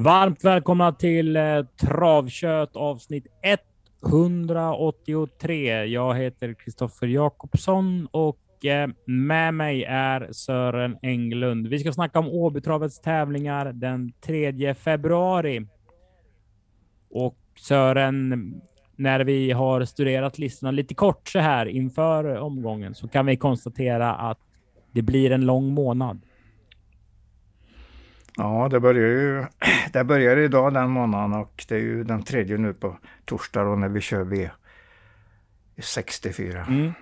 Varmt välkomna till eh, Travkött avsnitt 183. Jag heter Kristoffer Jakobsson och eh, med mig är Sören Englund. Vi ska snacka om Åbytravets tävlingar den 3 februari. Och Sören, när vi har studerat listorna lite kort så här inför omgången så kan vi konstatera att det blir en lång månad. Ja, det börjar ju det börjar idag den månaden och det är ju den tredje nu på torsdag då när vi kör V64. Mm.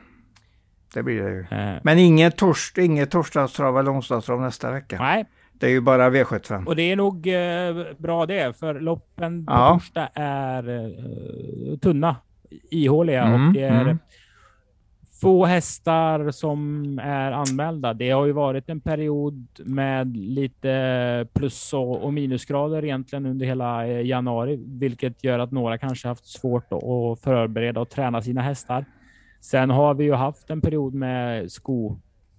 Det blir det ju. Äh. Men inget, tors, inget torsdagstrav eller onsdagstrav nästa vecka. Nej. Det är ju bara V75. Och det är nog eh, bra det, för loppen på ja. torsdag är eh, tunna, ihåliga mm, och det är mm få hästar som är anmälda. Det har ju varit en period med lite plus och minusgrader egentligen under hela eh, januari, vilket gör att några kanske haft svårt att förbereda och träna sina hästar. Sen har vi ju haft en period med sko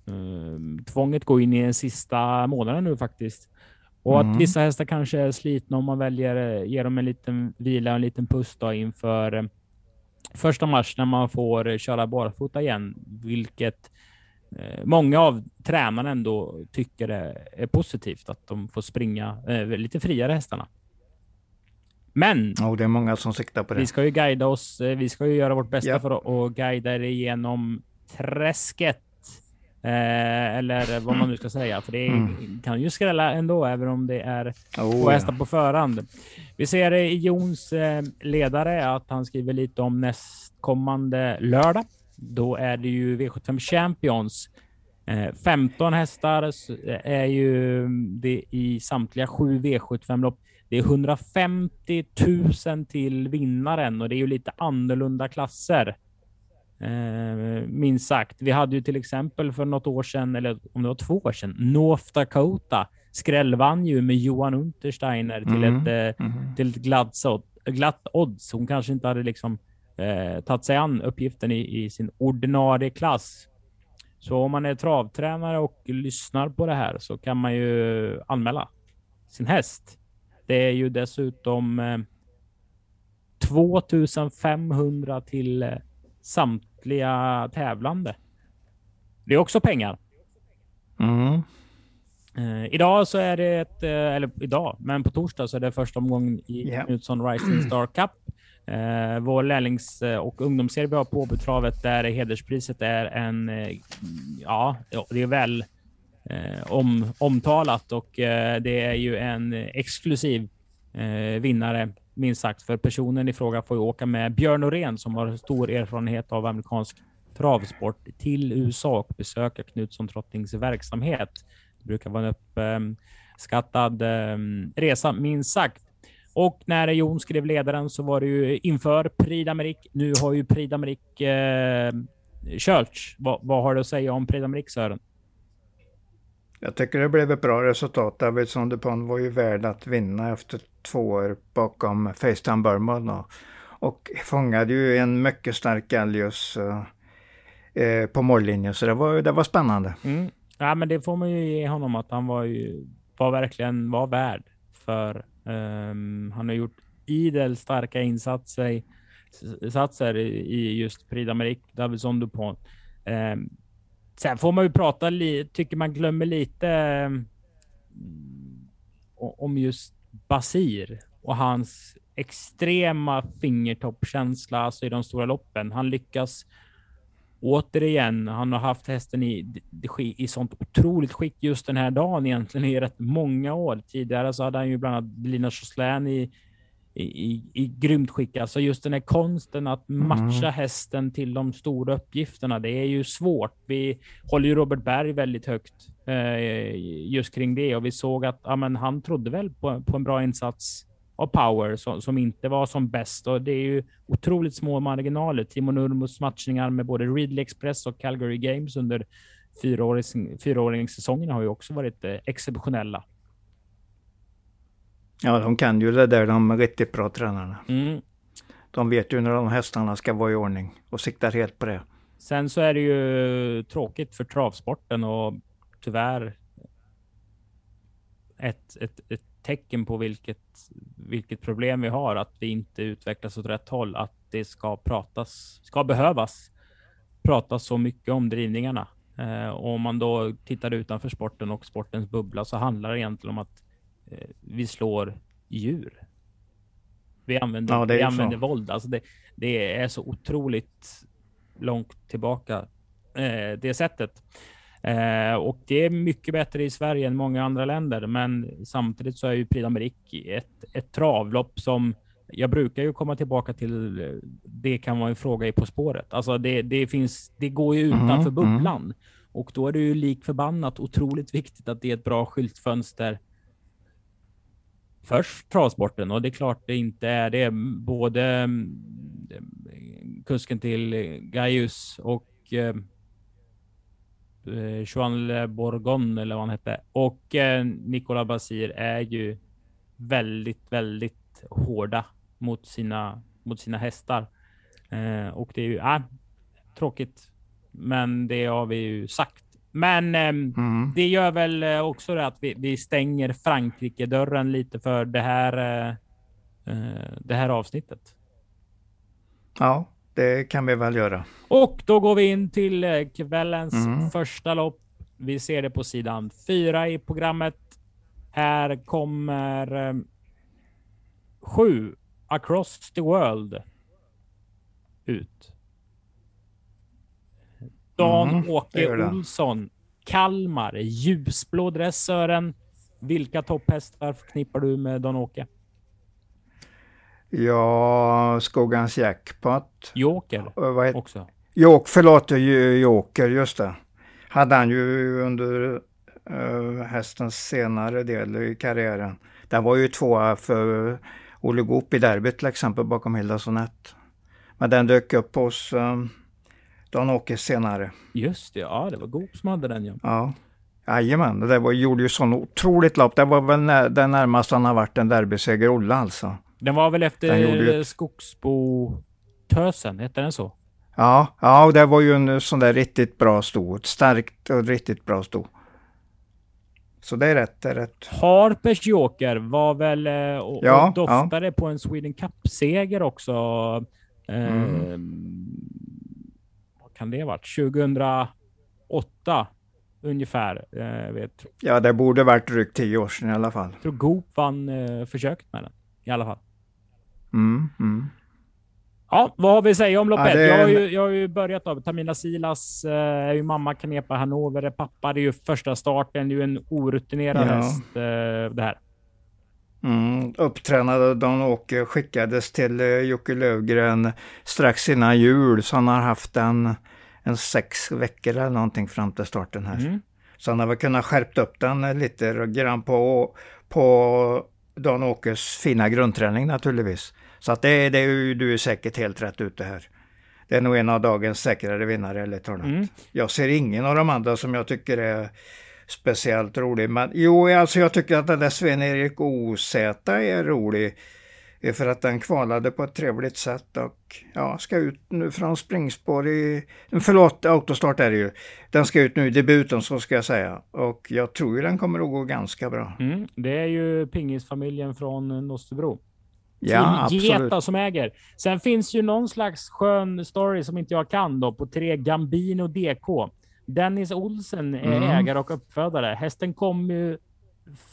ehm, tvånget gå in i den sista månaden nu faktiskt. Och mm. att vissa hästar kanske är slitna om man väljer ge dem en liten vila, en liten puss då inför första mars när man får köra barfota igen, vilket eh, många av tränarna ändå tycker är, positivt att de får springa eh, lite friare hästarna. Men. Oh, det är många som siktar på det. Vi ska ju guida oss. Eh, vi ska ju göra vårt bästa yep. för att guida er igenom träsket Eh, eller vad man nu ska säga, för det mm. kan ju skrälla ändå, även om det är oh, två hästar ja. på förhand. Vi ser i Jons eh, ledare att han skriver lite om nästkommande lördag. Då är det ju V75 Champions. Eh, 15 hästar är ju det i samtliga sju V75-lopp. Det är 150 000 till vinnaren och det är ju lite annorlunda klasser. Eh, minst sagt. Vi hade ju till exempel för något år sedan, eller om det var två år sedan, North Dakota skrällvann ju med Johan Untersteiner till mm. ett, eh, mm. till ett glatt, glatt odds. Hon kanske inte hade liksom eh, tagit sig an uppgiften i, i, sin ordinarie klass. Så om man är travtränare och lyssnar på det här så kan man ju anmäla sin häst. Det är ju dessutom eh, 2500 till eh, samtliga tävlande. Det är också pengar. Mm. Uh, idag så är det ett, uh, eller idag, men på torsdag så är det första omgången i yeah. Knutsson Rising Star Cup. Uh, vår lärlings och ungdomsserie vi har på Åbytravet där hederspriset är en, ja, det är väl om, omtalat och det är ju en exklusiv vinnare minst sagt, för personen i fråga får ju åka med Björn Norén som har stor erfarenhet av amerikansk travsport till USA och besöka Knutsson Trottings verksamhet. Det brukar vara en uppskattad ehm, resa, minst sagt. Och när Jon skrev ledaren så var det ju inför Prix d'Amérique. Nu har ju Prix d'Amérique eh, körts. Va, vad har du att säga om Prix d'Amérique, Sören? Jag tycker det blev ett bra resultat. Davidson DuPont var ju värd att vinna efter två år bakom Facetime Burman och, och fångade ju en mycket stark Gallius eh, eh, på mållinjen. Så det var, det var spännande. Mm. Ja, men det får man ju ge honom att han var ju var verkligen var värd för um, han har gjort idel starka insatser, insatser i just Prix d'Amérique, Davidson DuPont. Um, Sen får man ju prata lite, tycker man glömmer lite eh, om just Basir och hans extrema fingertoppkänsla alltså i de stora loppen. Han lyckas återigen. Han har haft hästen i, i sånt otroligt skick just den här dagen egentligen i rätt många år. Tidigare så hade han ju bland annat Lina Choslän i i, i grymt skick. Alltså just den här konsten att mm. matcha mm. hästen till de stora uppgifterna. Det är ju svårt. Vi håller ju Robert Berg väldigt högt eh, just kring det och vi såg att ja, men han trodde väl på, på en bra insats av power som, som inte var som bäst och det är ju otroligt små marginaler. Timo Nurmos matchningar med både Ridley Express och Calgary Games under fyraåringssäsongen har ju också varit eh, exceptionella. Ja, de kan ju det där, de riktigt bra tränarna. Mm. De vet ju när de hästarna ska vara i ordning och siktar helt på det. Sen så är det ju tråkigt för travsporten och tyvärr ett, ett, ett tecken på vilket, vilket problem vi har, att vi inte utvecklas åt rätt håll, att det ska pratas, ska behövas pratas så mycket om drivningarna. Eh, och om man då tittar utanför sporten och sportens bubbla så handlar det egentligen om att vi slår djur. Vi använder, ja, vi använder våld. Alltså det, det, är så otroligt långt tillbaka eh, det sättet. Eh, och det är mycket bättre i Sverige än många andra länder. Men samtidigt så är ju Prix d'Amérique ett, ett travlopp som jag brukar ju komma tillbaka till. Det kan vara en fråga i På spåret. Alltså det, det finns. Det går ju utanför mm, bubblan mm. och då är det ju lik förbannat otroligt viktigt att det är ett bra skyltfönster. Först travsporten och det är klart det inte är det. Både mm, kusken till Gaius och eh, eh Joan Le Bourgon eller vad han hette och eh, Nicolas Basir är ju väldigt, väldigt hårda mot sina mot sina hästar. Eh, och det är ju äh, tråkigt, men det har vi ju sagt. Men eh, mm. det gör väl eh, också det att vi, vi stänger Frankrike dörren lite för det här. Eh, eh, det här avsnittet. Ja, det kan vi väl göra. Och då går vi in till kvällens mm. första lopp. Vi ser det på sidan fyra i programmet. Här kommer eh, sju Across the World ut. Dan-Åke mm, Olsson, Kalmar, ljusblå dress Sören. Vilka topphästar förknippar du med Dan-Åke? Ja, Skogans Jackpot. Joker vad också. Jok, förlåt, Joker, just det. Hade han ju under uh, hästens senare del i karriären. Den var ju tvåa för Olle Goop i derbyt till exempel bakom Hilda Sonett. Men den dök upp hos um, Dan-Åke senare. Just det, ja det var Goop som hade den ja. Ja. Jajamän, det var, gjorde ju sån otroligt lopp. Det var väl den närmaste han har varit en derbyseger Olle alltså. Den var väl efter Skogsbo-tösen, hette den så? Ja, ja, det var ju en sån där riktigt bra sto. Ett starkt och riktigt bra sto. Så det är rätt. Det är rätt. Harpers Joker var väl eh, och, ja, och doftade ja. på en Sweden Cup-seger också. Eh, mm. Kan det ha varit? 2008 ungefär. Eh, vet. Ja, det borde varit drygt tio år sedan i alla fall. Jag tror Goop vann eh, försöket med den i alla fall. Mm, mm. Ja, vad har vi att säga om loppet? Ja, det... jag, har ju, jag har ju börjat av Tamina Silas, eh, är ju mamma Kanepa Hannover, pappa. Det är ju första starten, det är ju en orutinerad ja. häst eh, det här. Mm, upptränade Dan-Åke skickades till eh, Jocke Lövgren strax innan jul, så han har haft en, en sex veckor eller någonting fram till starten här. Mm. Så han har väl kunnat skärpt upp den lite grann på, på Dan-Åkes fina grundträning naturligtvis. Så att det, det är ju, du är säkert helt rätt ute här. Det är nog en av dagens säkrare vinnare, ärligt talat. Mm. Jag ser ingen av de andra som jag tycker är speciellt rolig. Men jo, alltså jag tycker att den där Sven-Erik OZ är rolig. För att den kvalade på ett trevligt sätt och ja, ska ut nu från springspår i... Förlåt, autostart är det ju. Den ska ut nu i debuten så ska jag säga. Och jag tror ju den kommer att gå ganska bra. Mm, det är ju pingisfamiljen från Nosterbro. Ja, Team Geta som äger. Sen finns ju någon slags skön story som inte jag kan då på tre Gambino DK. Dennis Olsen är mm. ägare och uppfödare. Hästen kom ju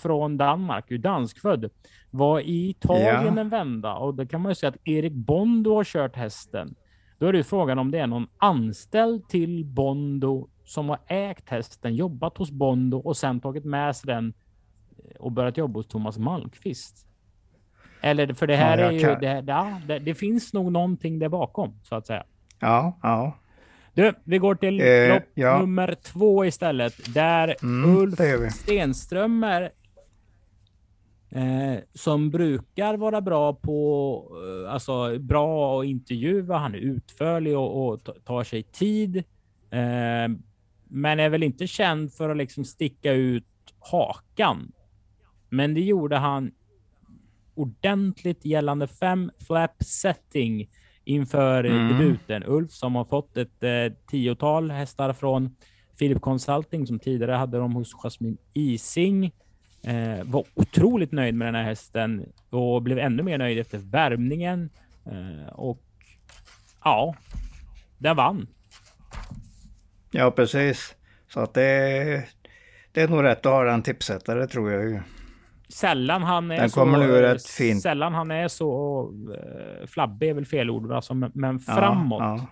från Danmark, ju danskfödd. Var i Italien ja. en vända och då kan man ju säga att Erik Bondo har kört hästen. Då är det frågan om det är någon anställd till Bondo som har ägt hästen, jobbat hos Bondo och sen tagit med sig den och börjat jobba hos Thomas Malmqvist. Eller för det här ja, är ju, kan... det, ja, det, det, finns nog någonting där bakom så att säga. Ja, ja. Du, vi går till eh, lopp ja. nummer två istället. Där mm, Ulf Stenströmer eh, som brukar vara bra på, eh, alltså bra att intervjua. Han är utförlig och, och tar sig tid. Eh, men är väl inte känd för att liksom sticka ut hakan. Men det gjorde han ordentligt gällande fem flap setting inför mm. debuten. Ulf som har fått ett eh, tiotal hästar från Philip Consulting som tidigare hade dem hos Jasmine Ising. Eh, var otroligt nöjd med den här hästen och blev ännu mer nöjd efter värmningen. Eh, och ja, den vann. Ja, precis. Så att det, det är nog rätt att ha den tipsättare tror jag ju. Sällan han är den så, kommer nu rätt fint. Sällan han är så uh, flabbig är väl fel ord, alltså, men, men framåt. Ja, ja.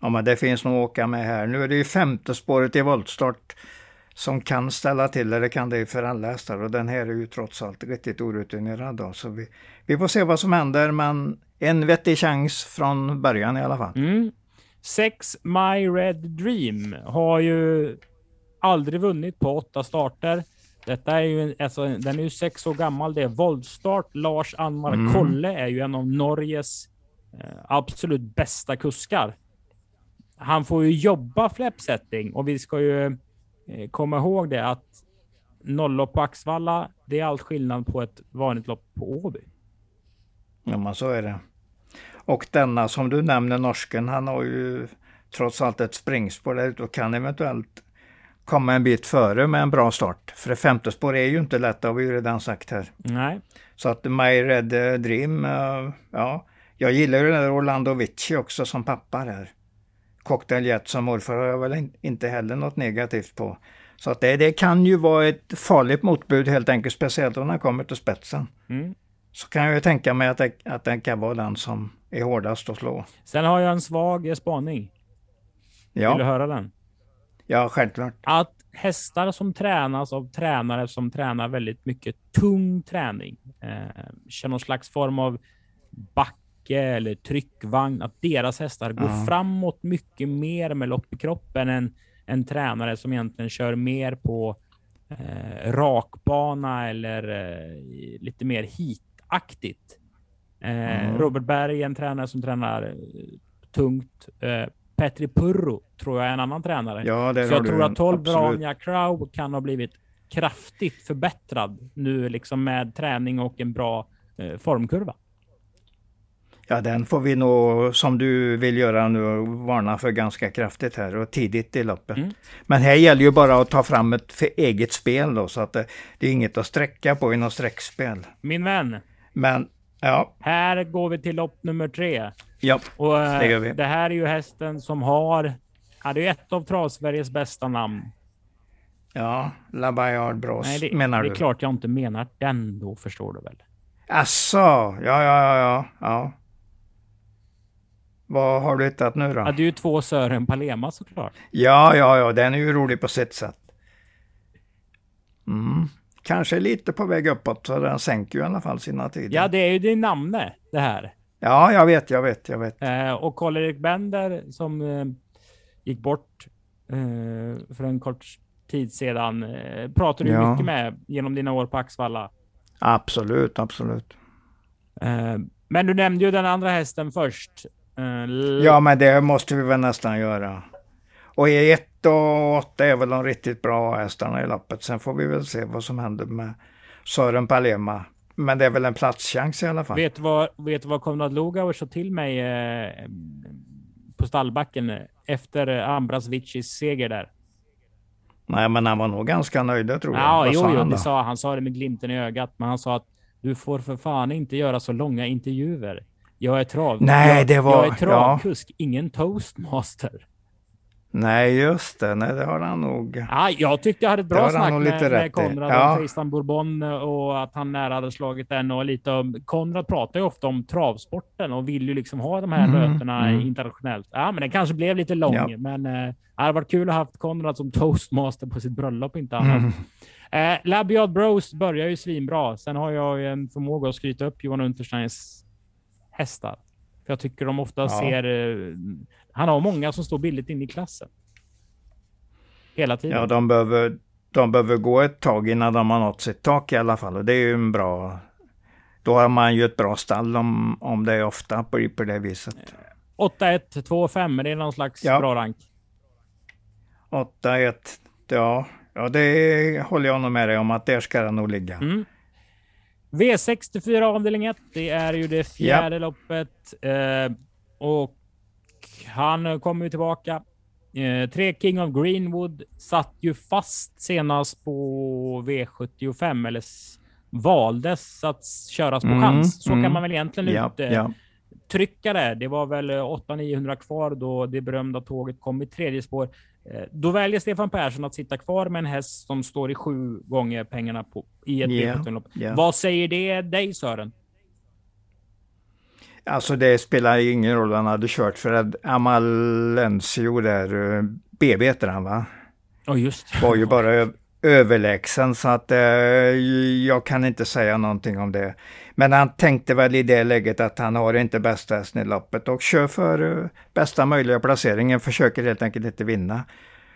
ja, men det finns nog att åka med här. Nu är det ju femte spåret i voltstart som kan ställa till det. Det kan det för alla hästar och den här är ju trots allt riktigt orutinerad. Då. Så vi, vi får se vad som händer, men en vettig chans från början i alla fall. Mm. Sex My Red Dream har ju aldrig vunnit på åtta starter. Detta är ju, alltså, den är ju sex år gammal. Det är våldstart. Lars Anmar mm. Kolle är ju en av Norges eh, absolut bästa kuskar. Han får ju jobba fläppsättning och vi ska ju eh, komma ihåg det att nolllopp på Axvalla, det är allt skillnad på ett vanligt lopp på Åby. Ja, men så är det. Och denna som du nämner, norsken, han har ju trots allt ett springspår där ute och kan eventuellt komma en bit före med en bra start. För det femte spår är ju inte lätt, det har vi ju redan sagt här. Nej. Så att My Red Dream, uh, ja. Jag gillar ju den där Orlando Vici också som pappa där. Cocktail Jet som morfar har jag väl inte heller något negativt på. Så att det, det kan ju vara ett farligt motbud helt enkelt, speciellt om den kommer till spetsen. Mm. Så kan jag ju tänka mig att, det, att den kan vara den som är hårdast att slå. Sen har jag en svag spaning. Ja. Vill du höra den? Ja, självklart. Att hästar som tränas av tränare som tränar väldigt mycket tung träning, eh, kör någon slags form av backe eller tryckvagn, att deras hästar går ja. framåt mycket mer med lopp i kroppen än en tränare som egentligen kör mer på eh, rakbana eller eh, lite mer hitaktigt. Eh, mm. Robert Berg, en tränare som tränar eh, tungt. Eh, Petri Purro tror jag är en annan tränare. Ja, det Så jag tror att 12 Branja Crow kan ha blivit kraftigt förbättrad nu liksom med träning och en bra eh, formkurva. Ja, den får vi nog, som du vill göra nu, varna för ganska kraftigt här och tidigt i loppet. Mm. Men här gäller ju bara att ta fram ett eget spel då, så att det, det är inget att sträcka på i något sträckspel. Min vän. Men, ja. Här går vi till lopp nummer tre. Ja, och, det gör vi. Det här är ju hästen som har, ja, det är ett av Travsveriges bästa namn. Ja, La Bayard Bros Nej, det, menar du? Det är klart jag inte menar den då, förstår du väl? Asså, ja, ja, ja, ja. ja. Vad har du hittat nu då? Ja, det är ju två Sören Palema såklart. Ja, ja, ja, den är ju rolig på sitt sätt. Mm. Kanske lite på väg uppåt, så den sänker ju i alla fall sina tider. Ja, det är ju din namne det här. Ja, jag vet, jag vet, jag vet. Eh, och Karl-Erik Bender som eh, gick bort eh, för en kort tid sedan eh, pratar du ja. mycket med genom dina år på Axvalla. Absolut, absolut. Eh, men du nämnde ju den andra hästen först. Eh, ja, men det måste vi väl nästan göra. Och i 1 och 8 är väl de riktigt bra hästarna i loppet. Sen får vi väl se vad som händer med Sören Palema. Men det är väl en platschans i alla fall. Vet du vad, vet vad Konrad Lugauer sa till mig eh, på stallbacken efter Ambras Vicis seger där? Nej, men han var nog ganska nöjd, tror jag. Ja, jo, jo, det sa han. sa det med glimten i ögat, men han sa att du får för fan inte göra så långa intervjuer. Jag är trav. Nej, jag, det var... Jag är travkusk, ja. ingen toastmaster. Nej, just det. Nej, det har han nog. Ja, jag tyckte jag hade ett bra snack med, med Konrad ja. om Tristan Bourbon och att han nära hade slagit den och lite om. Konrad pratar ju ofta om travsporten och vill ju liksom ha de här mm, mötena mm. internationellt. Ja, men den kanske blev lite lång, ja. men eh, det hade varit kul att ha haft Konrad som toastmaster på sitt bröllop, inte annat. Mm. Eh, Labiad Bros börjar ju svinbra. Sen har jag en förmåga att skryta upp Johan Untersteins hästar. Jag tycker de ofta ja. ser eh, han har många som står billigt in i klassen. Hela tiden. Ja, de behöver, de behöver gå ett tag innan de har nått sitt tak i alla fall. Och det är ju en bra... Då har man ju ett bra stall om, om det är ofta på, på det viset. 8-1, 2-5, det är någon slags ja. bra rank. 8-1, ja. Ja, det håller jag nog med dig om att där ska den nog ligga. Mm. V64 avdelning 1, det är ju det fjärde ja. loppet. Eh, och han kommer ju tillbaka Eh, tre King of Greenwood satt ju fast senast på V75 eller valdes att köras på mm, chans. Så mm, kan man väl egentligen ja, ut, ja. trycka det. Det var väl 800-900 kvar då det berömda tåget kom i tredje spår. Eh, då väljer Stefan Persson att sitta kvar med en häst som står i sju gånger pengarna på, i ett yeah, yeah. Vad säger det dig Sören? Alltså det spelar ingen roll han hade kört för Amalencio där, eh, BB heter han va? Ja oh, just Var ju bara överlägsen så att eh, jag kan inte säga någonting om det. Men han tänkte väl i det läget att han har inte bästa hästen i loppet och kör för eh, bästa möjliga placeringen, försöker helt enkelt inte vinna.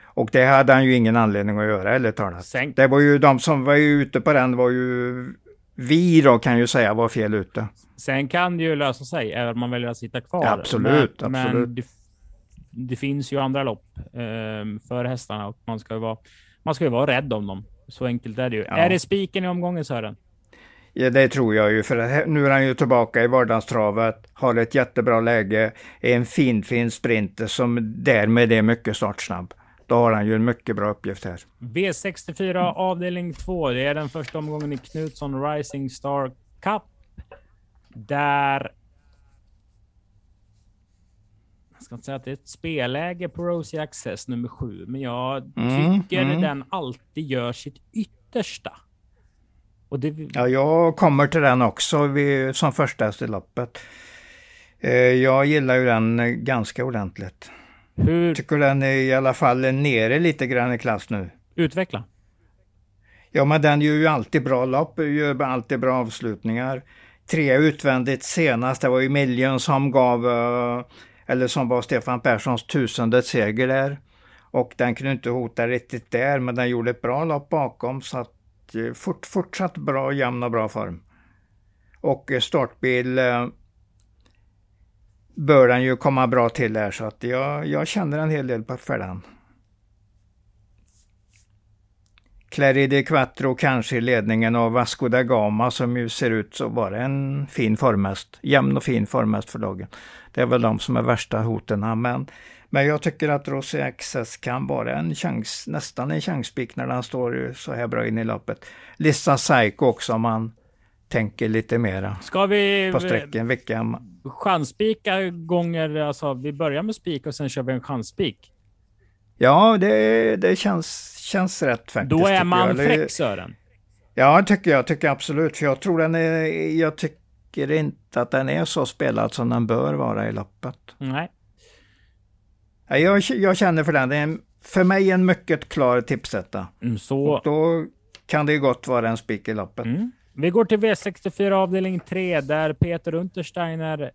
Och det hade han ju ingen anledning att göra, eller talat. Sänk. Det var ju de som var ute på den var ju vi då kan ju säga var fel ute. Sen kan det ju lösa sig även om man väljer att sitta kvar. Absolut, men, absolut. Men det, det, finns ju andra lopp eh, för hästarna och man ska ju vara man ska ju vara rädd om dem. Så enkelt är det ju. Ja. Är det spiken i omgången Sören? Ja, det tror jag ju, för nu är han ju tillbaka i vardagstravet, har ett jättebra läge, är en fin, fin sprinter som därmed är mycket startsnabb. Då har han ju en mycket bra uppgift här. V64 avdelning 2. Det är den första omgången i Knutsson Rising Star Cup. Där ska inte säga att det är ett spelläge på Rosie Access nummer sju, men jag mm, tycker mm. den alltid gör sitt yttersta. Och det... Ja, jag kommer till den också vid, som första i loppet. Eh, jag gillar ju den ganska ordentligt. Hur... Tycker den är i alla fall nere lite grann i klass nu. Utveckla. Ja, men den gör ju alltid bra lopp, gör alltid bra avslutningar. Tre utvändigt senast, det var ju Million som gav uh, eller som var Stefan Perssons tusende seger där. Och den kunde inte hota riktigt där, men den gjorde ett bra lopp bakom så att eh, fort, fortsatt bra, jämn och bra form. Och eh, startbil eh, bör den ju komma bra till här så att jag, jag känner en hel del för den. Clary de Quattro kanske i ledningen av Vasco da Gama som ju ser ut så vara en fin formhäst. Jämn och fin formhäst för dagen. Det är väl de som är värsta hoten. Men, men jag tycker att Rossi Access kan vara en chans, nästan en chanspik när den står så här bra in i loppet. Lissa Psycho också om man tänker lite mera Ska vi på sträcken. Vilka... Chanspika gånger, alltså vi börjar med spik och sen kör vi en chanspik? Ja, det, det känns, känns rätt faktiskt. Då är man fräck Sören. Ja, tycker jag. Tycker absolut. För jag tror den är, jag tycker inte att den är så spelad som den bör vara i loppet. Nej. Jag, jag känner för den. Det är en, för mig en mycket klar tipsetta. Mm, så... Och då kan det gott vara en spik i loppet. Mm. Vi går till V64 avdelning 3 där Peter Untersteiner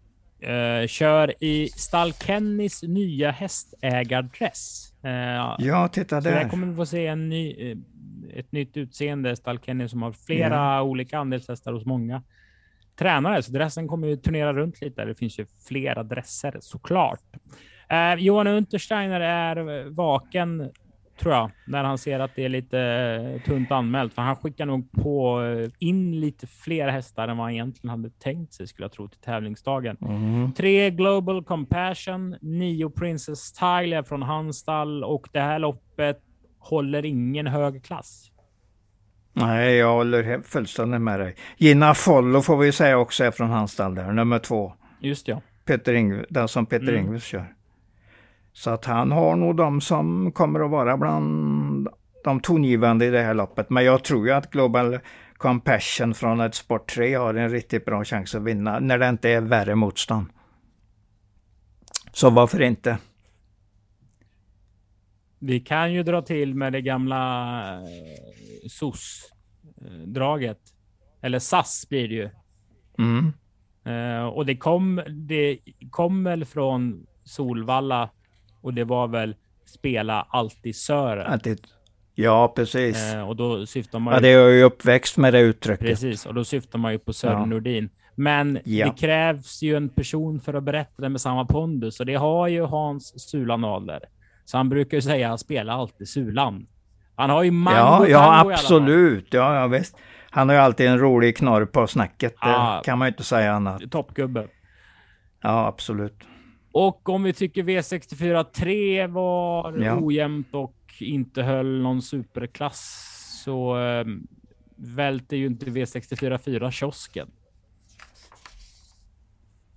uh, kör i Stall Kennys nya hästägardress. Uh, ja, titta där. Så där kommer vi få se en ny, uh, ett nytt utseende. Stall Kenny som har flera yeah. olika andelshästar hos många tränare, så dressen kommer ju turnera runt lite. Det finns ju flera dresser såklart. Eh, Johan Untersteiner är vaken, tror jag, när han ser att det är lite eh, tunt anmält. För han skickar nog på eh, in lite fler hästar än vad han egentligen hade tänkt sig, skulle jag tro, till tävlingsdagen. Mm. Tre Global Compassion, nio Princess Tyler från hans stall och det här loppet håller ingen hög klass. Nej, jag håller fullständigt med dig. Gina Follo får vi säga också är från hans stall där, nummer två. Just ja. Peter Ingv, den som Peter mm. Ingves kör. Så att han har nog de som kommer att vara bland de tongivande i det här loppet. Men jag tror ju att Global Compassion från ett Sport 3 har en riktigt bra chans att vinna när det inte är värre motstånd. Så varför inte? Vi kan ju dra till med det gamla eh, SOS-draget. Eller SAS blir det ju. Mm. Uh, och det kom, det kom väl från Solvalla och det var väl spela alltid Sören. Alltid. Ja, precis. Uh, och då syftar man ja, det är ju uppväxt med det uttrycket. Precis, och då syftar man ju på Sören ja. Nordin. Men ja. det krävs ju en person för att berätta det med samma pondus och det har ju Hans Sulan Adler. Så han brukar ju säga att spela alltid Sulan. Han har ju mango Ja, ja absolut. Ja, ja, visst. Han har ju alltid en rolig knorr på snacket. Ja, det kan man ju inte säga annat. Toppgubbe. Ja, absolut. Och om vi tycker V64 3 var ja. ojämnt och inte höll någon superklass så eh, välter ju inte V64 4 kiosken.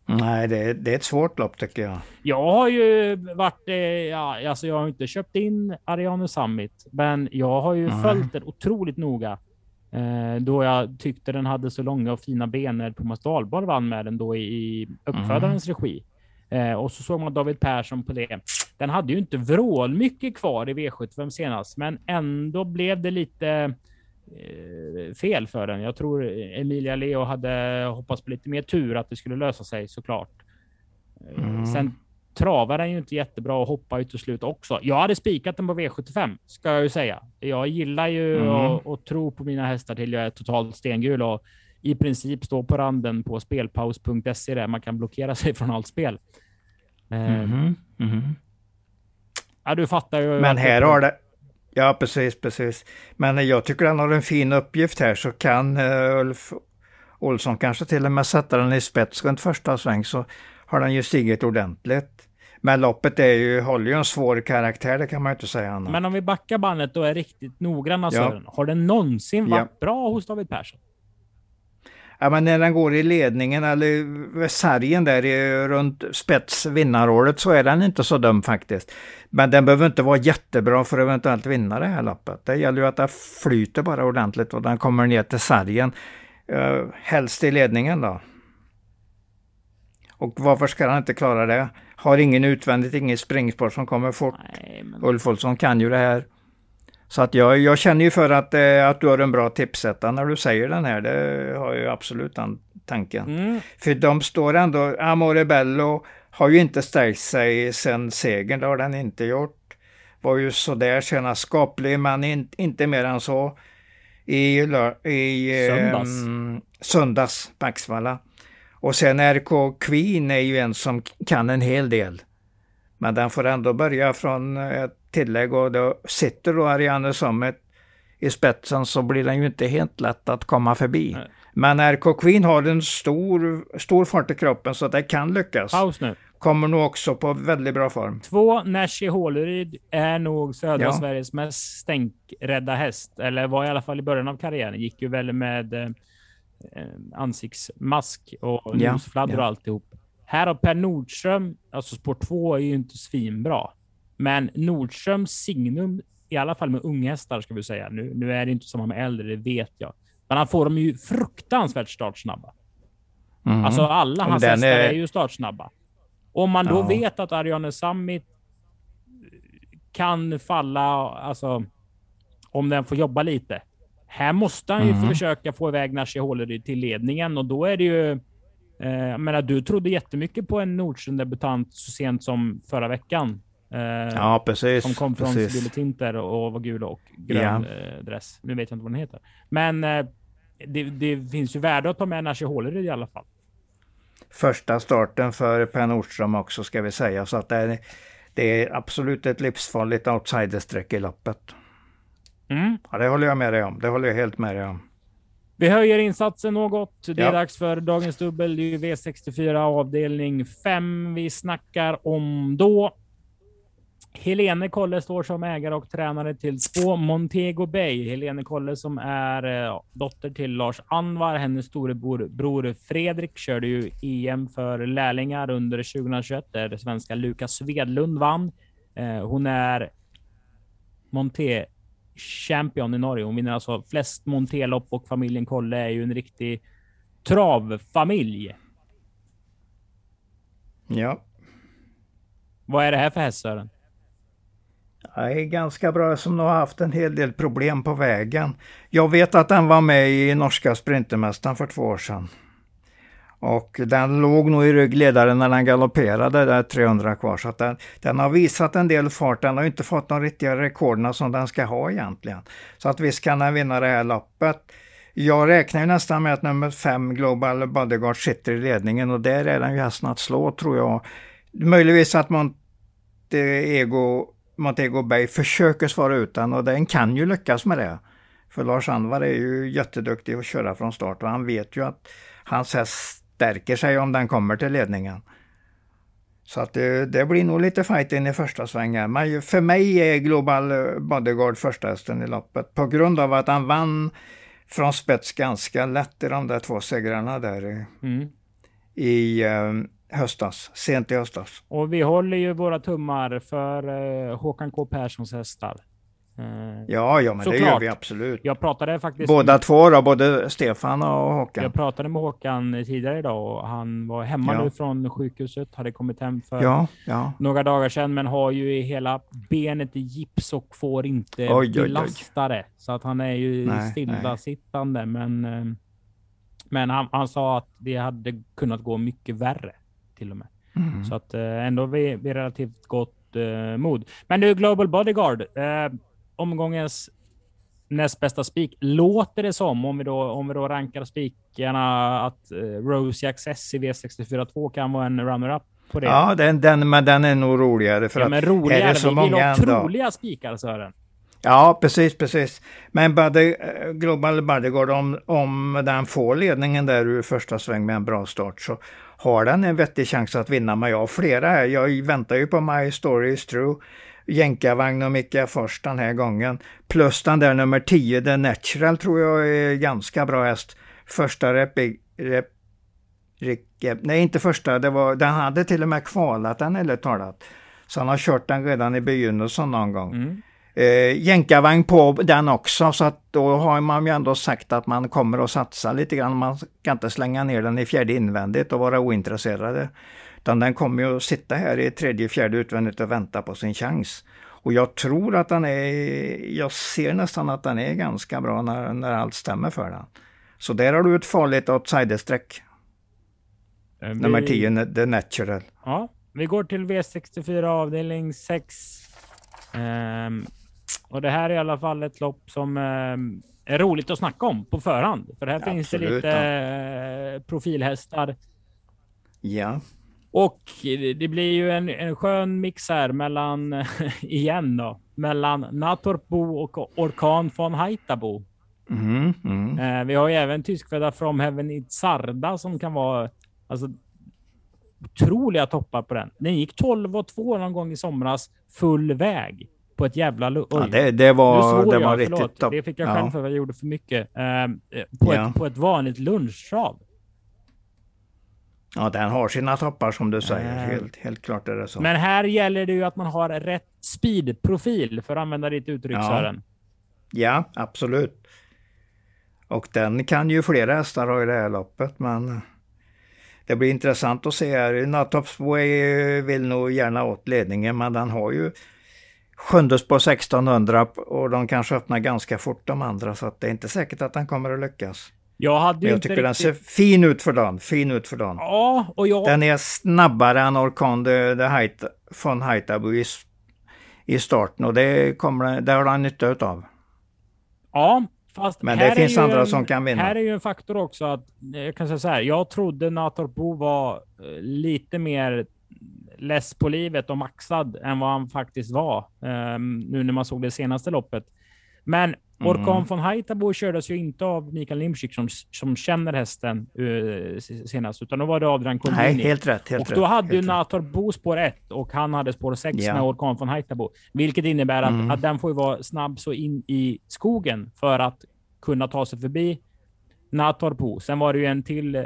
Nej, det är, det är ett svårt lopp tycker jag. Jag har ju varit, eh, ja, alltså jag har inte köpt in Ariane Summit, men jag har ju mm. följt den otroligt noga. Eh, då jag tyckte den hade så långa och fina ben när Thomas Dahlborg vann med den då i, i uppfödarens mm. regi. Eh, och så såg man David Persson på det. Den hade ju inte vrål mycket kvar i V75 senast, men ändå blev det lite eh, fel för den. Jag tror Emilia Leo hade hoppats på lite mer tur att det skulle lösa sig såklart. Eh, mm. Sen travar den ju inte jättebra och hoppar ju till slut också. Jag hade spikat den på V75 ska jag ju säga. Jag gillar ju mm. tro på mina hästar till jag är totalt stengul och i princip stå på randen på spelpaus.se där man kan blockera sig från allt spel. Mm. Mm. Ja, du fattar ju. Men här har det. Ja, precis, precis. Men jag tycker han har en fin uppgift här så kan uh, Ulf Olsson kanske till och med sätta den i spets runt första sväng så har den ju stigit ordentligt. Men loppet är ju, håller ju en svår karaktär, det kan man ju inte säga annat. Men om vi backar bandet och är riktigt noggranna ja. Sören, har den någonsin varit ja. bra hos David Persson? Ja, men när den går i ledningen eller sargen där i, runt spets vinnarrådet så är den inte så dum faktiskt. Men den behöver inte vara jättebra för att eventuellt vinna det här loppet. Det gäller ju att den flyter bara ordentligt och den kommer ner till sargen. Uh, helst i ledningen då. Och varför ska han inte klara det? Har ingen utvändigt, ingen springspår som kommer fort. Nej, men... Ulf Olsson kan ju det här. Så att jag, jag känner ju för att, eh, att du har en bra tipsetta när du säger den här. Det har jag absolut den tanken. Mm. För de står ändå, Amore Bello har ju inte stärkt sig sen segern, det har den inte gjort. Var ju sådär senast skaplig, men in, inte mer än så. I, i söndags, eh, söndags på Axvalla. Och sen RK Queen är ju en som kan en hel del. Men den får ändå börja från ett tillägg och då sitter då Ariane Summit i spetsen så blir den ju inte helt lätt att komma förbi. Nej. Men RK Queen har en stor, stor fart i kroppen så det kan lyckas. Paus nu. Kommer nog också på väldigt bra form. Två, Nashi Håleryd är nog södra ja. Sveriges mest stänkrädda häst. Eller var i alla fall i början av karriären. Gick ju väl med eh, ansiktsmask och ja. och alltihop. Här har Per Nordström, alltså spår 2 är ju inte svinbra. Men Nordströms signum, i alla fall med unghästar ska vi säga. Nu, nu är det inte samma med äldre, det vet jag. Men han får dem ju fruktansvärt startsnabba. Mm. Alltså alla hans hästar är... är... ju startsnabba. Om man då ja. vet att Ariane Summit kan falla, alltså om den får jobba lite. Här måste han ju mm. försöka få iväg Nashi Håleryd till ledningen och då är det ju jag menar, du trodde jättemycket på en Nordström-debutant så sent som förra veckan. Eh, ja, precis. Som kom från Tinter och var gul och grön ja. eh, dress. Nu vet jag inte vad den heter. Men eh, det, det, finns ju värde att ta med Nashi Håleryd i alla fall. Första starten för Per Nordström också ska vi säga. Så att det är, det är absolut ett livsfarligt outsiderstreck i loppet. Mm. Ja, det håller jag med dig om. Det håller jag helt med dig om. Vi höjer insatsen något. Det är ja. dags för dagens dubbel. Det är V64 avdelning 5 vi snackar om då. Helene Kolle står som ägare och tränare till två Montego Bay. Helene Kolle som är eh, dotter till Lars Anvar. Hennes storebror bror Fredrik körde ju EM för lärlingar under 2021 där svenska Lukas Svedlund vann. Eh, hon är Monté champion i Norge. Hon vinner alltså flest montelopp och familjen Kolle är ju en riktig travfamilj. Ja. Vad är det här för häst Sören? Det är ganska bra som har haft en hel del problem på vägen. Jag vet att den var med i norska Sprintermästaren för två år sedan. Och den låg nog i ryggledaren när den galopperade där 300 kvar. Så den, den, har visat en del fart. Den har inte fått de riktiga rekorden som den ska ha egentligen. Så att visst kan den vinna det här loppet. Jag räknar ju nästan med att nummer 5 Global Bodyguard sitter i ledningen och där är den ju hästen att slå tror jag. Möjligtvis att Montego, Montego Bay försöker svara ut den och den kan ju lyckas med det. För Lars Anvar är ju jätteduktig att köra från start och han vet ju att hans häst stärker sig om den kommer till ledningen. Så att det, det, blir nog lite fight in i första svängen. Men för mig är Global Bodyguard första hästen i loppet på grund av att han vann från spets ganska lätt i de där två segrarna där i, mm. i um, höstas, sent i höstas. Och vi håller ju våra tummar för uh, Håkan K Perssons hästar. Eh, ja, ja, men det gör vi absolut. Jag pratade faktiskt... Båda med... två då, både Stefan och Håkan. Jag pratade med Håkan tidigare idag och han var hemma ja. nu från sjukhuset, hade kommit hem för ja, ja. några dagar sedan, men har ju hela benet i gips och får inte oj, belasta det. Så att han är ju nej, stillasittande, nej. men, eh, men han, han sa att det hade kunnat gå mycket värre till och med. Mm. Så att eh, ändå vi, vi relativt gott uh, mod. Men du, Global Bodyguard. Uh, omgångens näst bästa spik låter det som, om vi då, om vi då rankar spikarna, att uh, Rose Access i V64 2 kan vara en runner-up på det. Ja, den, den, men den är nog roligare. För ja, men roligare. Är det så vi vill ha troliga spikar, Sören. Ja, precis, precis. Men Body, eh, Global Bodyguard, om, om den får ledningen där ur första sväng med en bra start så har den en vettig chans att vinna. Men jag har flera här. Jag väntar ju på My Story is True jänkarvagn och Micke först den här gången. Plus den där nummer 10, The Natural, tror jag är ganska bra häst. Första repi, rep, rep, nej inte första, det var, den hade till och med kvalat den eller talat. Så han har kört den redan i begynnelsen någon gång. Mm. Eh, jänkarvagn på den också så att då har man ju ändå sagt att man kommer att satsa lite grann. Man kan inte slänga ner den i fjärde invändigt och vara ointresserade. Utan den kommer ju att sitta här i tredje, fjärde utvändigt och vänta på sin chans. Och jag tror att den är, jag ser nästan att den är ganska bra när, när allt stämmer för den. Så där har du ett farligt outsiderstreck. Vi... Nummer 10, The Natural. Ja, vi går till V64 avdelning 6. Um, ehm, och det här är i alla fall ett lopp som um, är roligt att snacka om på förhand. För här ja, finns det lite ja. uh, profilhästar. Ja. Och det blir ju en, en skön mix här mellan, igen då, mellan Natorpo och Orkan von Haitabo. Mm, mm. Eh, vi har ju även tyskfödda From Heaven i Sarda som kan vara alltså, otroliga toppar på den. Den gick 12 och 2 någon gång i somras full väg på ett jävla... Oj, ja, det, det var, det var riktigt topp. Det fick jag själv ja. för att jag gjorde för mycket. Eh, på, ja. ett, på ett vanligt lunchtrav. Ja, den har sina toppar som du säger. Äh. Helt, helt klart är det så. Men här gäller det ju att man har rätt speedprofil för att använda ditt uttryck ja. Sören. Ja, absolut. Och den kan ju flera hästar ha i det här loppet, men det blir intressant att se här. Natopsway vill nog gärna åt ledningen, men den har ju sjunde på 1600 och de kanske öppnar ganska fort de andra, så det är inte säkert att den kommer att lyckas. Jag, hade jag tycker riktigt... den ser fin ut för dagen. Fin ut för dagen. Ja, och jag... Den är snabbare än Orkan de, de Heit, von Haitabu i, i starten och det, kommer, det har han nytta utav. Ja, fast Men det finns andra en, som kan vinna. Här är ju en faktor också att jag kan säga så här. Jag trodde Natorpo var eh, lite mer less på livet och maxad än vad han faktiskt var. Um, nu när man såg det senaste loppet. Men Orkan mm. von Haitabo kördes ju inte av Mikael Nimschik som, som känner hästen uh, senast, utan då var det Adrian Colini. Nej, helt rätt. Helt och då rätt, hade ju Nator Bo spår 1 och han hade spår 6 ja. med Orkan von Haitabo. Vilket innebär att, mm. att den får ju vara snabb så in i skogen för att kunna ta sig förbi Nator Po. Sen var det ju en till eh,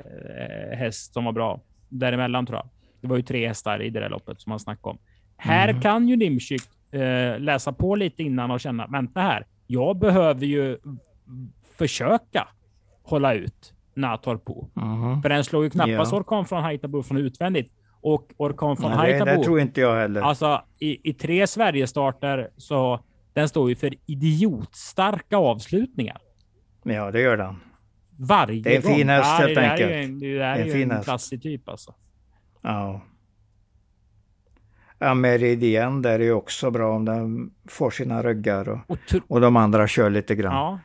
häst som var bra däremellan tror jag. Det var ju tre hästar i det där loppet som man snackade om. Här mm. kan ju Nimschik eh, läsa på lite innan och känna, vänta här jag behöver ju försöka hålla ut Nator på. Uh-huh. För den slår ju knappast yeah. Orkan från Haitabo från utvändigt. Och Orkan från Haitabo. Det, tror inte jag heller. Alltså i, i tre Sverigestarter så den står ju för idiotstarka avslutningar. Ja, det gör den. Varje gång. Det är en fin häst helt enkelt. Det är en, det är en, en, en klassig typ alltså. Ja. Ja, Meridian där är ju också bra om den får sina ryggar och, och, och de andra kör lite grann. Ja.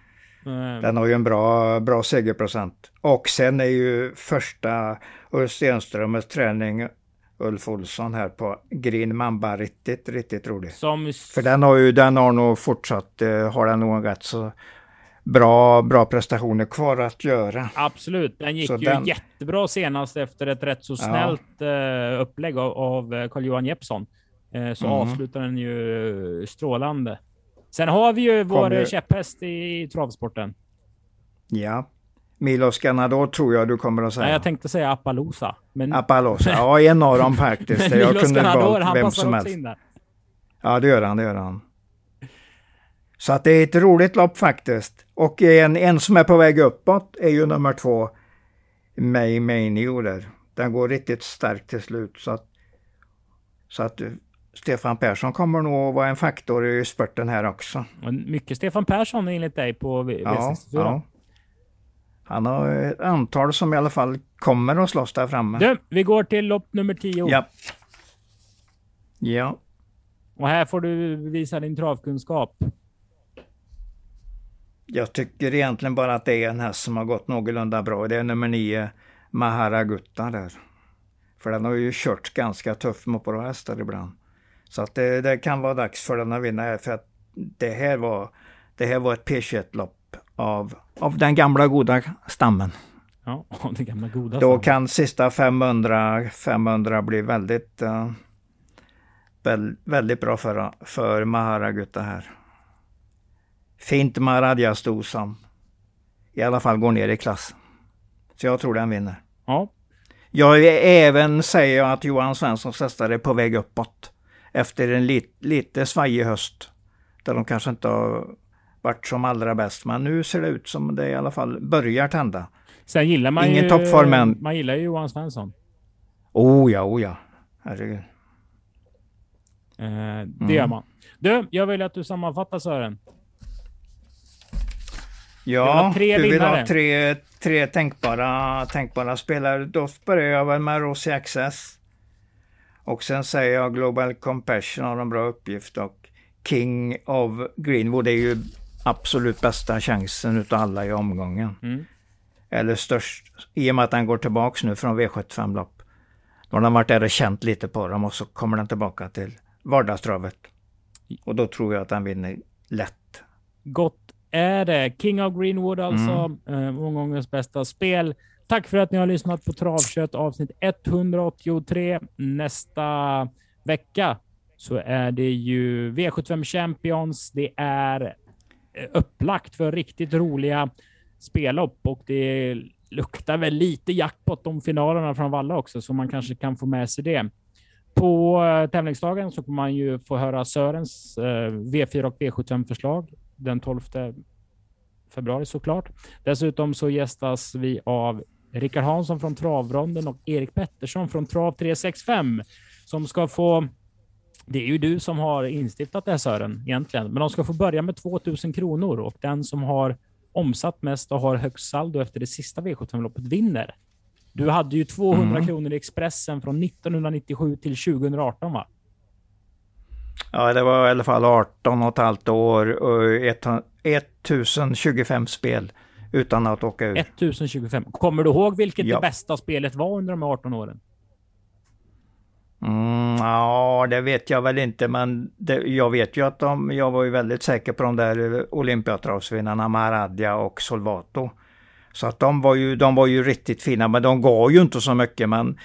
Mm. Den har ju en bra, bra segerprocent. Och sen är ju första Ulf Stenströms träning Ulf Olsson här på Green Mamba riktigt, riktigt rolig. Som... För den har ju, den har nog fortsatt, uh, har den nog en rätt så bra, bra prestationer kvar att göra. Absolut, den gick så ju den... jättebra senast efter ett rätt så snällt ja. upplägg av, av Carl-Johan Jeppsson. Så mm. avslutar den ju strålande. Sen har vi ju vår Kommer... käpphäst i travsporten. Ja. Milos Ganador tror jag du kommer att säga. Nej, jag tänkte säga Appaloosa. Men... Appaloosa, ja en av dem faktiskt. jag kunde Ganador, han vem som helst. In där. Ja, det gör han, det gör han. Så att det är ett roligt lopp faktiskt. Och en, en som är på väg uppåt är ju nummer två, May Manio där. Den går riktigt starkt till slut. Så att, så att Stefan Persson kommer nog att vara en faktor i spurten här också. Mycket Stefan Persson enligt dig på V64? Ja, ja. Han har ett antal som i alla fall kommer att slåss där framme. Du, vi går till lopp nummer 10. Ja. Ja. Och här får du visa din travkunskap. Jag tycker egentligen bara att det är en häst som har gått någorlunda bra. Det är nummer 9, Maharagutta där. För den har ju kört ganska tufft mot bra hästar ibland. Så att det, det, kan vara dags för den att vinna för att det här var, det här var ett P21-lopp av, av den gamla goda stammen. Ja, den gamla goda Då stammen. kan sista 500, 500 bli väldigt, uh, väldigt bra för, för Maharagutta här. Fint Maradja stod som i alla fall går ner i klass. Så jag tror den vinner. Ja. Jag är även säger att Johan Svenssons hästar är på väg uppåt efter en lit, lite svajig höst. Där de kanske inte har varit som allra bäst. Men nu ser det ut som det i alla fall börjar tända. Sen gillar man Ingen ju, toppform än. Man gillar ju Johan Svensson. Oh ja, oh ja. Herregud. Eh, det mm. gör man. Du, jag vill att du sammanfattar Sören. Ja, tre du vill vinnare. ha tre, tre tänkbara, tänkbara spelare. Då börjar jag väl med Rossi Access. Och sen säger jag Global Compassion har en bra uppgift och King of Greenwood är ju absolut bästa chansen utav alla i omgången. Mm. Eller störst, i och med att den går tillbaks nu från V75-lopp. Då har den varit där och känt lite på dem och så kommer den tillbaka till vardagstravet. Och då tror jag att den vinner lätt. Gott är det. King of Greenwood alltså, mm. eh, omgångens bästa spel. Tack för att ni har lyssnat på Travkött avsnitt 183. Nästa vecka så är det ju V75 Champions. Det är eh, upplagt för riktigt roliga spellopp och det luktar väl lite jackpot om finalerna från Valla också, så man kanske kan få med sig det. På eh, tävlingsdagen så kommer man ju få höra Sörens eh, V4 och V75 förslag den 12 februari såklart. Dessutom så gästas vi av Rickard Hansson från Travronden och Erik Pettersson från Trav 365 som ska få det är ju du som har instiftat det här Sören egentligen, men de ska få börja med 2000 kronor och den som har omsatt mest och har högst saldo efter det sista V75-loppet vinner. Du hade ju 200 mm. kronor i Expressen från 1997 till 2018 va? Ja, det var i alla fall 18 och ett halvt år och 1025 spel utan att åka ur. 1025. Kommer du ihåg vilket ja. det bästa spelet var under de 18 åren? Mm, ja, det vet jag väl inte, men det, jag vet ju att de, jag var ju väldigt säker på de där Olympiatravsvinnarna Maradja och Solvato. Så att de var, ju, de var ju riktigt fina, men de gav ju inte så mycket. Men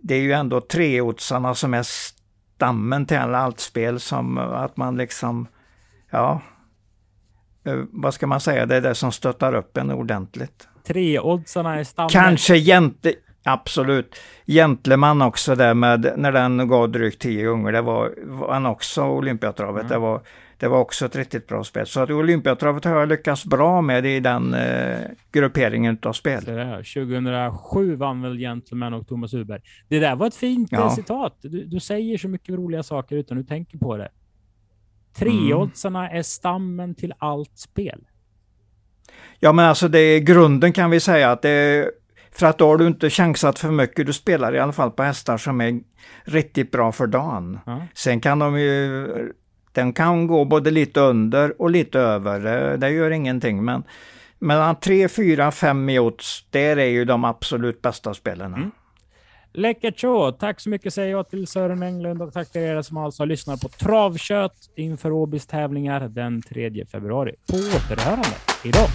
det är ju ändå treotsarna som är stammen till allt spel som att man liksom, ja, Eh, vad ska man säga, det är det som stöttar upp en ordentligt. Treoddsarna är stammen. Kanske jämte, absolut. Gentleman också där med, när den gav drygt tio gånger, det var, var han också Olympiatravet. Mm. Det, var, det var också ett riktigt bra spel. Så att Olympiatravet har jag lyckats bra med i den eh, grupperingen av spel. 2007 vann väl Gentleman och Thomas Uberg. Det där var ett fint ja. citat. Du, du säger så mycket roliga saker utan du tänker på det. Treoddsarna mm. är stammen till allt spel. Ja, men alltså det är grunden kan vi säga att det är, för att då har du inte chansat för mycket. Du spelar i alla fall på hästar som är riktigt bra för dagen. Mm. Sen kan de ju, den kan gå både lite under och lite över. Det, det gör ingenting, men mellan 3, 4, 5 i odds, där är ju de absolut bästa spelarna. Mm. Läckert så. Tack så mycket säger jag till Sören Englund och tack till er som alltså har lyssnat på Travkött inför Åbys tävlingar den 3 februari. På återhörande idag.